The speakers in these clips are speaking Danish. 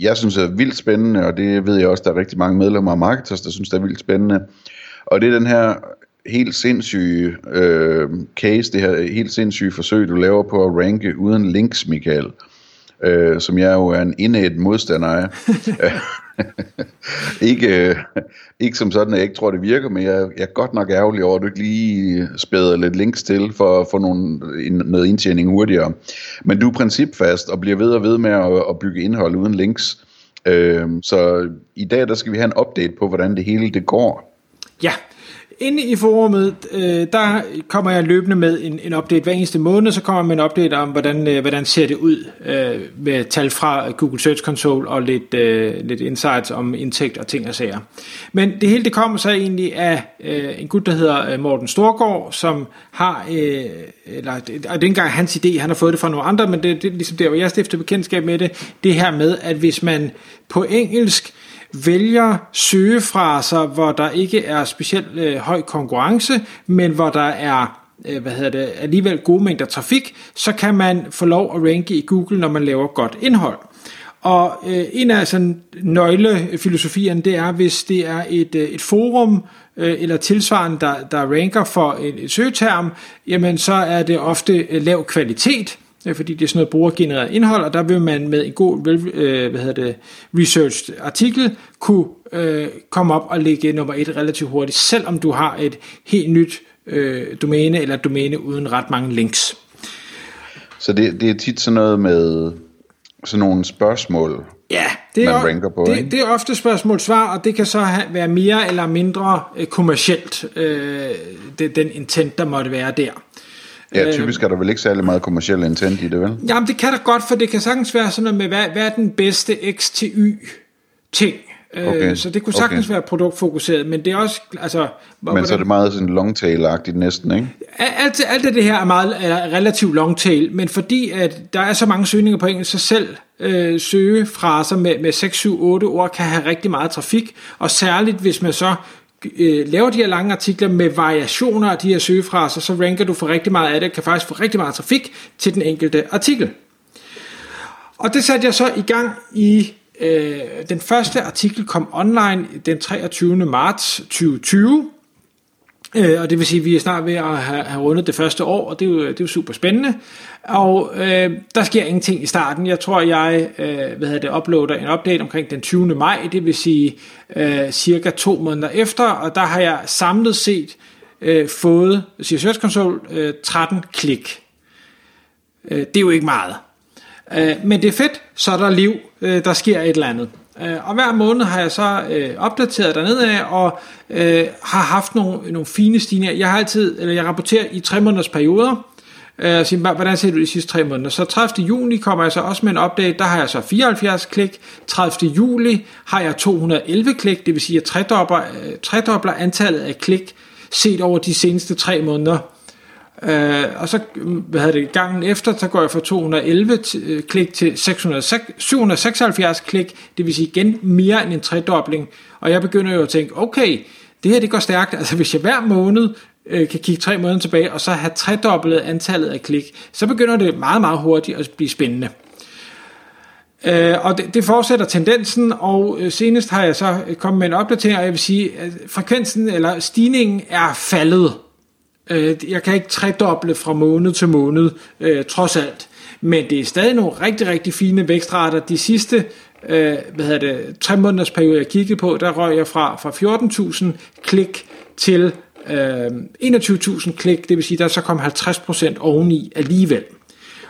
jeg synes er vildt spændende, og det ved jeg også, der er rigtig mange medlemmer af Marketers, der synes, det er vildt spændende. Og det er den her helt sindssyge øh, case, det her helt sindssyge forsøg, du laver på at ranke uden links, Michael. Øh, som jeg jo er en indet modstander af. ikke, øh, ikke som sådan, at jeg ikke tror, det virker, men jeg, jeg er godt nok ærgerlig over, at du ikke lige spæder lidt links til for at få nogle, noget indtjening hurtigere. Men du er principfast og bliver ved og ved med at, at bygge indhold uden links. Øh, så i dag der skal vi have en update på, hvordan det hele det går. Ja, inde i forummet, øh, der kommer jeg løbende med en, en update hver eneste måned, så kommer jeg med en update om, hvordan, øh, hvordan ser det ud øh, med tal fra Google Search Console og lidt, øh, lidt insights om indtægt og ting og sager. Men det hele det kommer så egentlig af øh, en gut, der hedder øh, Morten Storgård, som har, øh, eller og det er ikke engang hans idé, han har fået det fra nogle andre, men det, det er ligesom der, hvor jeg stifter bekendtskab med det, det her med, at hvis man på engelsk vælger søgefraser, hvor der ikke er specielt øh, høj konkurrence, men hvor der er øh, hvad hedder det, alligevel gode mængder trafik, så kan man få lov at ranke i Google, når man laver godt indhold. Og øh, en af sådan nøglefilosofierne, det er, hvis det er et, øh, et forum øh, eller tilsvarende, der, der ranker for en, et søgeterm, jamen så er det ofte øh, lav kvalitet, fordi det er sådan noget brugergenereret indhold, og der vil man med en god øh, hvad hedder det, researched artikel kunne øh, komme op og lægge nummer et relativt hurtigt, selvom du har et helt nyt øh, domæne eller domæne uden ret mange links. Så det, det er tit sådan noget med sådan nogle spørgsmål, Ja, det er, man ranker på, det, ikke? det er ofte spørgsmål-svar, og det kan så have, være mere eller mindre øh, kommercielt, øh, det, den intent, der måtte være der. Ja, typisk er der vel ikke særlig meget kommersiel intent i det, vel? Jamen, det kan da godt, for det kan sagtens være sådan noget med, hvad, hvad er den bedste X til Y ting? Øh, Okay, Så det kunne sagtens okay. være produktfokuseret, men det er også, altså... Men så er det meget sådan longtail-agtigt næsten, ikke? Alt, alt det her er meget er relativt long tail, men fordi at der er så mange søgninger på engelsk, så selv øh, søgefraser med, med 6, 7, 8 ord kan have rigtig meget trafik, og særligt hvis man så øh, laver de her lange artikler med variationer af de her søgefraser, så ranker du for rigtig meget af det, kan faktisk få rigtig meget trafik til den enkelte artikel. Og det satte jeg så i gang i øh, den første artikel kom online den 23. marts 2020. Øh, og det vil sige, at vi er snart ved at have, have rundet det første år, og det er jo, det er jo super spændende. Og øh, der sker ingenting i starten. Jeg tror, jeg øh, hvad hedder det, uploader en update omkring den 20. maj, det vil sige øh, cirka to måneder efter, og der har jeg samlet set øh, fået, siger Search Console, øh, 13 klik. Øh, det er jo ikke meget. Øh, men det er fedt, så er der liv, øh, der sker et eller andet. Øh, og hver måned har jeg så øh, opdateret dernede af, og øh, har haft nogle, nogle fine stigninger. Jeg har altid, eller jeg rapporterer i tre måneders perioder, øh, siger, hvordan ser det de sidste tre måneder. Så 30. juni kommer jeg så også med en update, der har jeg så 74 klik. 30. juli har jeg 211 klik, det vil sige, at jeg tredobler, øh, tredobler antallet af klik set over de seneste tre måneder. Øh, og så hvad havde det, gangen efter, så går jeg fra 211 t- øh, klik til 606, 776 klik, det vil sige igen mere end en tredobling. Og jeg begynder jo at tænke, okay, det her det går stærkt, altså hvis jeg hver måned øh, kan kigge tre måneder tilbage, og så have tredoblet antallet af klik, så begynder det meget, meget hurtigt at blive spændende. Øh, og det, det fortsætter tendensen, og øh, senest har jeg så øh, kommet med en opdatering, og jeg vil sige, at frekvensen eller stigningen er faldet. Øh, jeg kan ikke tredoble fra måned til måned, øh, trods alt. Men det er stadig nogle rigtig, rigtig fine vækstrater. De sidste øh, hvad hedder det, tre måneders periode, jeg kiggede på, der røg jeg fra, fra 14.000 klik til øh, 21.000 klik. Det vil sige, der så kom 50% oveni alligevel.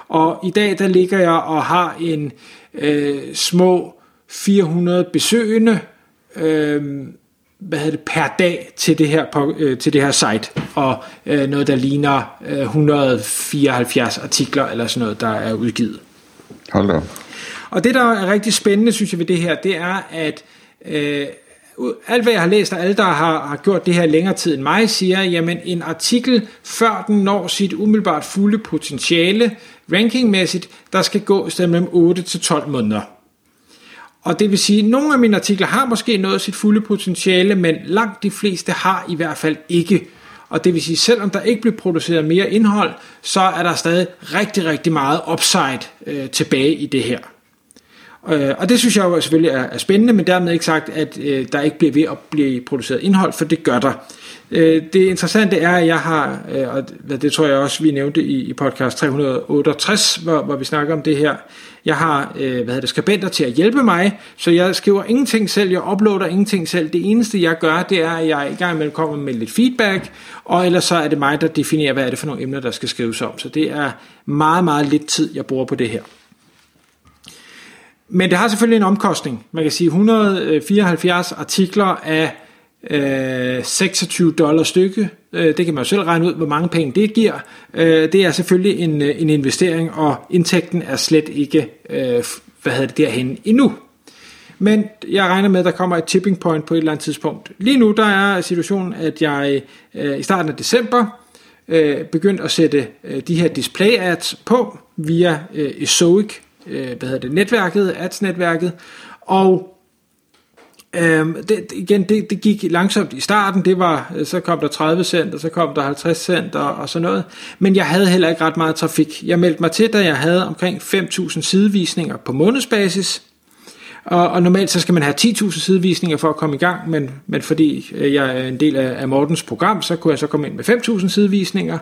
Og i dag, der ligger jeg og har en øh, små 400 besøgende, øh, hvad hedder det, per dag til det her, på, øh, til det her site, og øh, noget, der ligner øh, 174 artikler eller sådan noget, der er udgivet. Hold da. Og det, der er rigtig spændende, synes jeg ved det her, det er, at øh, alt hvad jeg har læst, og alle der har, har gjort det her længere tid end mig, siger, jamen en artikel, før den når sit umiddelbart fulde potentiale, rankingmæssigt, der skal gå i stedet mellem 8 til 12 måneder. Og det vil sige, at nogle af mine artikler har måske nået sit fulde potentiale, men langt de fleste har i hvert fald ikke. Og det vil sige, selvom der ikke bliver produceret mere indhold, så er der stadig rigtig, rigtig meget upside øh, tilbage i det her. Øh, og det synes jeg jo selvfølgelig er, er spændende, men dermed ikke sagt, at øh, der ikke bliver ved at blive produceret indhold, for det gør der. Øh, det interessante er, at jeg har, øh, og det tror jeg også, vi nævnte i, i podcast 368, hvor, hvor vi snakker om det her, jeg har øh, hvad hedder det, skribenter til at hjælpe mig, så jeg skriver ingenting selv, jeg uploader ingenting selv. Det eneste jeg gør, det er, at jeg i gang med kommer med lidt feedback, og ellers så er det mig, der definerer, hvad er det for nogle emner, der skal skrives om. Så det er meget, meget lidt tid, jeg bruger på det her. Men det har selvfølgelig en omkostning. Man kan sige 174 øh, artikler af øh, 26 dollar stykke. Øh, det kan man jo selv regne ud, hvor mange penge det giver. Øh, det er selvfølgelig en, en investering, og indtægten er slet ikke øh, hvad hedder det, derhen endnu. Men jeg regner med, at der kommer et tipping point på et eller andet tidspunkt. Lige nu der er situationen, at jeg øh, i starten af december øh, begyndte at sætte øh, de her display ads på via øh, Ezoic øh, hvad hedder det, netværket, ads-netværket, og Øhm, det, igen, det, det gik langsomt i starten, det var, øh, så kom der 30 cent, og så kom der 50 cent og, og sådan noget, men jeg havde heller ikke ret meget trafik. Jeg meldte mig til, da jeg havde omkring 5.000 sidevisninger på månedsbasis, og, og normalt så skal man have 10.000 sidevisninger for at komme i gang, men, men fordi øh, jeg er en del af, af Mortens program, så kunne jeg så komme ind med 5.000 sidevisninger,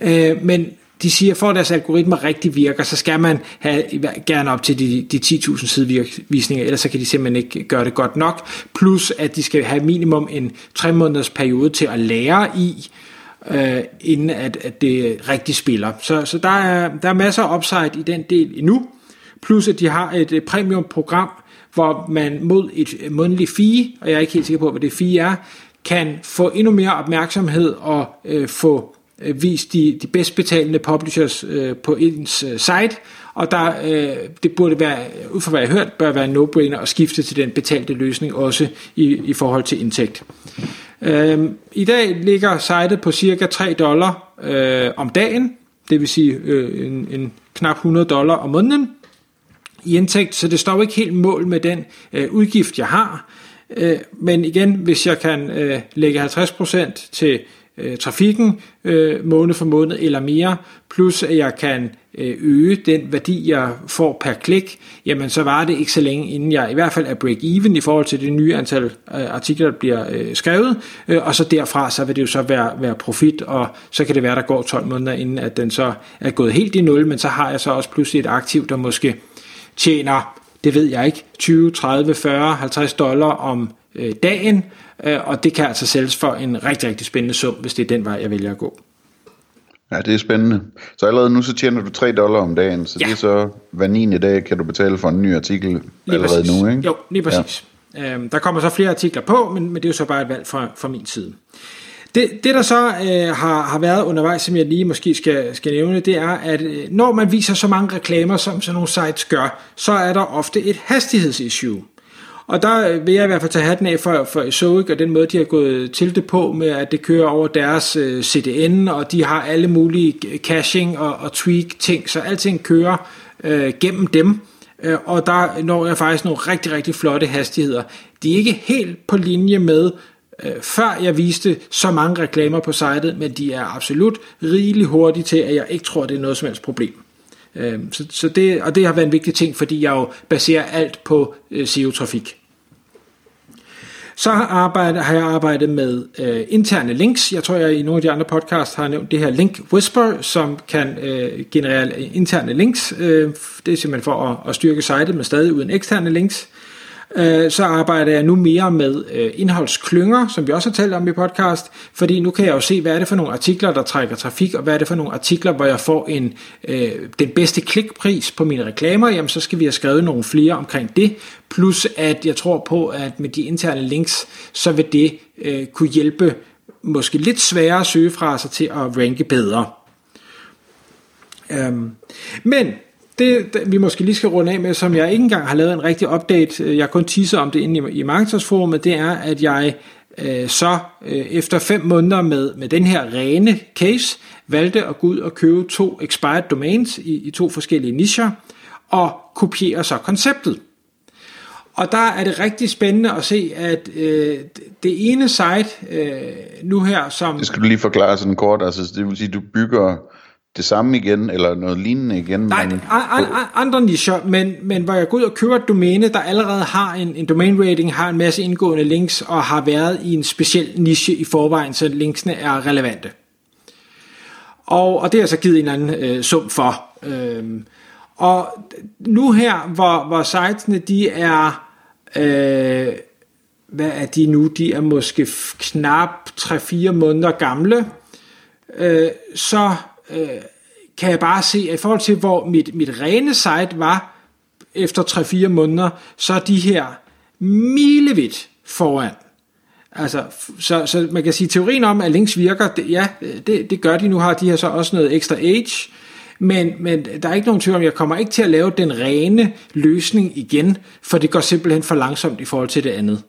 øh, men de siger, for at deres algoritmer rigtig virker, så skal man have gerne op til de, de 10.000 sidevisninger, ellers så kan de simpelthen ikke gøre det godt nok. Plus at de skal have minimum en 3 måneders periode til at lære i, øh, inden at, at det rigtig spiller. Så, så der, er, der er masser af upside i den del endnu. Plus at de har et premium program, hvor man mod et månedligt fee, og jeg er ikke helt sikker på, hvad det fee er, kan få endnu mere opmærksomhed og øh, få øh, vist de, de bedst betalende publishers øh, på ens øh, site, og der, øh, det burde være, øh, ud fra hvad jeg har hørt, bør være en no-brainer at skifte til den betalte løsning også i, i forhold til indtægt. Øh, I dag ligger sitet på cirka 3 dollar øh, om dagen, det vil sige øh, en, en knap 100 dollar om måneden i indtægt, så det står ikke helt mål med den øh, udgift, jeg har. Øh, men igen, hvis jeg kan øh, lægge 50% til øh, trafikken øh, måned for måned eller mere, plus at jeg kan øh, øge den værdi, jeg får per klik, jamen så var det ikke så længe, inden jeg i hvert fald er break-even i forhold til det nye antal øh, artikler, der bliver øh, skrevet, øh, og så derfra, så vil det jo så være, være profit, og så kan det være, der går 12 måneder, inden at den så er gået helt i nul, men så har jeg så også pludselig et aktiv, der måske tjener, det ved jeg ikke, 20, 30, 40, 50 dollar om øh, dagen, og det kan altså sælges for en rigtig, rigtig spændende sum, hvis det er den vej, jeg vælger at gå. Ja, det er spændende. Så allerede nu så tjener du 3 dollar om dagen, så ja. det er så hver 9. dag kan du betale for en ny artikel lige allerede præcis. nu, ikke? Jo, lige præcis. Ja. Øhm, der kommer så flere artikler på, men, men det er jo så bare et valg fra, fra min side. Det, det der så øh, har, har været undervejs, som jeg lige måske skal, skal nævne, det er, at øh, når man viser så mange reklamer, som sådan nogle sites gør, så er der ofte et hastighedsissue. Og der øh, vil jeg i hvert fald tage hatten af for, for Zoic og den måde, de har gået til det på med, at det kører over deres øh, CDN, og de har alle mulige øh, caching og, og tweak ting, så alting kører øh, gennem dem. Øh, og der når jeg faktisk nogle rigtig, rigtig flotte hastigheder. De er ikke helt på linje med, øh, før jeg viste så mange reklamer på sitet, men de er absolut rigeligt hurtige til, at jeg ikke tror, det er noget som helst problem. Øh, så, så det, og det har været en vigtig ting, fordi jeg jo baserer alt på øh, SEO-trafik. Så har, arbejdet, har jeg arbejdet med øh, interne links. Jeg tror, jeg i nogle af de andre podcasts har nævnt det her Link Whisper, som kan øh, generere interne links. Øh, det er simpelthen for at, at styrke sitet, men stadig uden eksterne links. Øh, så arbejder jeg nu mere med øh, indholdsklynger, som vi også har talt om i podcast, fordi nu kan jeg jo se, hvad er det for nogle artikler, der trækker trafik, og hvad er det for nogle artikler, hvor jeg får en, øh, den bedste klikpris på mine reklamer, jamen så skal vi have skrevet nogle flere omkring det, plus at jeg tror på, at med de interne links, så vil det øh, kunne hjælpe måske lidt sværere søgefraser til at ranke bedre. Øhm, men det, vi måske lige skal runde af med, som jeg ikke engang har lavet en rigtig update, øh, jeg kun teaser om det inde i, i Marketingsforumet, det er, at jeg øh, så øh, efter fem måneder med, med den her rene case, valgte at gå ud og købe to expired domains i, i to forskellige nischer, og kopiere så konceptet. Og der er det rigtig spændende at se, at øh, det ene site øh, nu her, som... Det skal du lige forklare sådan kort, altså det vil sige, du bygger det samme igen, eller noget lignende igen? Nej, men... andre nischer, men, men hvor jeg går ud og køber et domæne, der allerede har en, en domain rating, har en masse indgående links, og har været i en speciel niche i forvejen, så linksene er relevante. Og, og det har så givet en eller anden øh, sum for. Øhm, og nu her, hvor, hvor sitesene de er, øh, hvad er de nu? De er måske knap 3-4 måneder gamle. Øh, så øh, kan jeg bare se, at i forhold til hvor mit, mit rene site var efter 3-4 måneder, så er de her milevidt foran. Altså, så, så man kan sige, teorien om, at links virker, det, ja, det, det gør de. Nu har de her så også noget ekstra age, men, men der er ikke nogen tvivl om, jeg kommer ikke til at lave den rene løsning igen, for det går simpelthen for langsomt i forhold til det andet.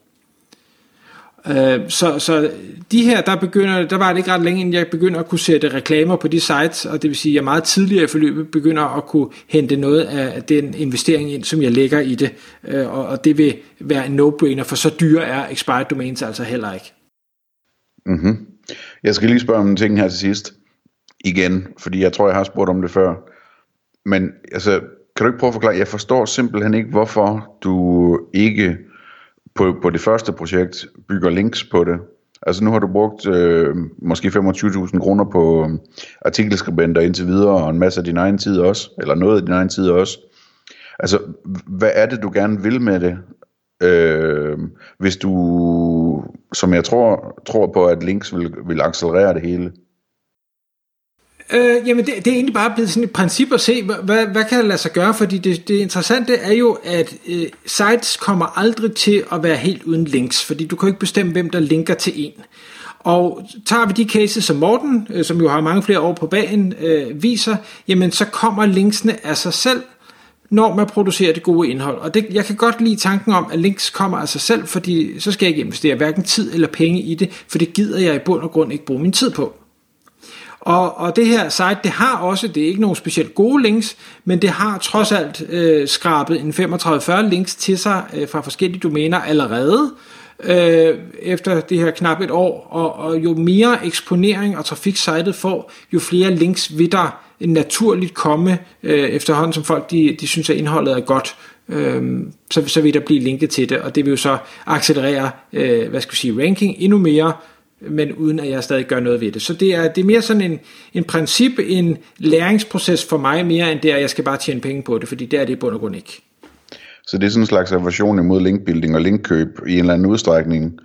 Øh, så, så de her, der begynder, der var det ikke ret længe, inden jeg begynder at kunne sætte reklamer på de sites, og det vil sige, at jeg meget tidligere i forløbet begynder at kunne hente noget af den investering ind, som jeg lægger i det, øh, og, og det vil være en no-brainer, for så dyre er expired domains altså heller ikke. Mm-hmm. Jeg skal lige spørge om en ting her til sidst, igen, fordi jeg tror, jeg har spurgt om det før, men altså, kan du ikke prøve at forklare, jeg forstår simpelthen ikke, hvorfor du ikke på, på det første projekt bygger links på det. Altså nu har du brugt øh, måske 25.000 kroner på øh, artikelskribenter indtil videre, og en masse af din egen tid også, eller noget af din egen tid også. Altså, hvad er det, du gerne vil med det? Øh, hvis du, som jeg tror, tror på, at links vil, vil accelerere det hele. Øh, jamen det, det er egentlig bare blevet sådan et princip at se, hvad, hvad kan der lade sig gøre, fordi det, det interessante er jo, at øh, sites kommer aldrig til at være helt uden links, fordi du kan ikke bestemme, hvem der linker til en. Og tager vi de cases, som Morten, øh, som jo har mange flere år på bagen, øh, viser, jamen så kommer linksene af sig selv, når man producerer det gode indhold. Og det, jeg kan godt lide tanken om, at links kommer af sig selv, fordi så skal jeg ikke investere hverken tid eller penge i det, for det gider jeg i bund og grund ikke bruge min tid på. Og, og det her site, det har også, det er ikke nogen specielt gode links, men det har trods alt øh, skrabet en 35-40 links til sig øh, fra forskellige domæner allerede, øh, efter det her knap et år, og, og jo mere eksponering og trafik sitet får, jo flere links vil der naturligt komme øh, efterhånden, som folk de, de synes, at indholdet er godt. Øh, så, så vil der blive linket til det, og det vil jo så accelerere, øh, hvad skal vi sige, ranking endnu mere, men uden at jeg stadig gør noget ved det. Så det er, det er mere sådan en, en princip, en læringsproces for mig, mere end det, at jeg skal bare tjene penge på det, fordi det er det i bund og grund ikke. Så det er sådan en slags aversion imod linkbuilding og linkkøb i en eller anden udstrækning.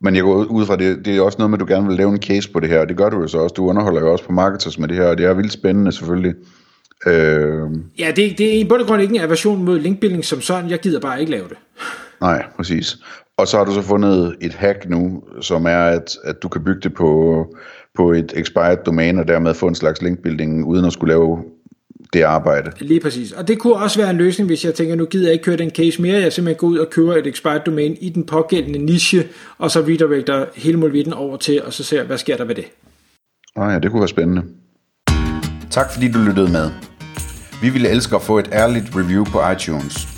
Men jeg går ud fra det, det er også noget med, at du gerne vil lave en case på det her, og det gør du jo så også. Du underholder jo også på marketers med det her, og det er vildt spændende selvfølgelig. Øh... Ja, det, det er i bund og grund ikke en aversion mod linkbuilding som sådan. Jeg gider bare ikke lave det. Nej, præcis. Og så har du så fundet et hack nu, som er, at, at du kan bygge det på, på et expired domæne, og dermed få en slags linkbuilding, uden at skulle lave det arbejde. Lige præcis. Og det kunne også være en løsning, hvis jeg tænker, nu gider jeg ikke køre den case mere, jeg simpelthen går ud og køber et expired domæne i den pågældende niche, og så redirecter hele muligheden over til, og så ser hvad sker der ved det. Ah ja, det kunne være spændende. Tak fordi du lyttede med. Vi ville elske at få et ærligt review på iTunes.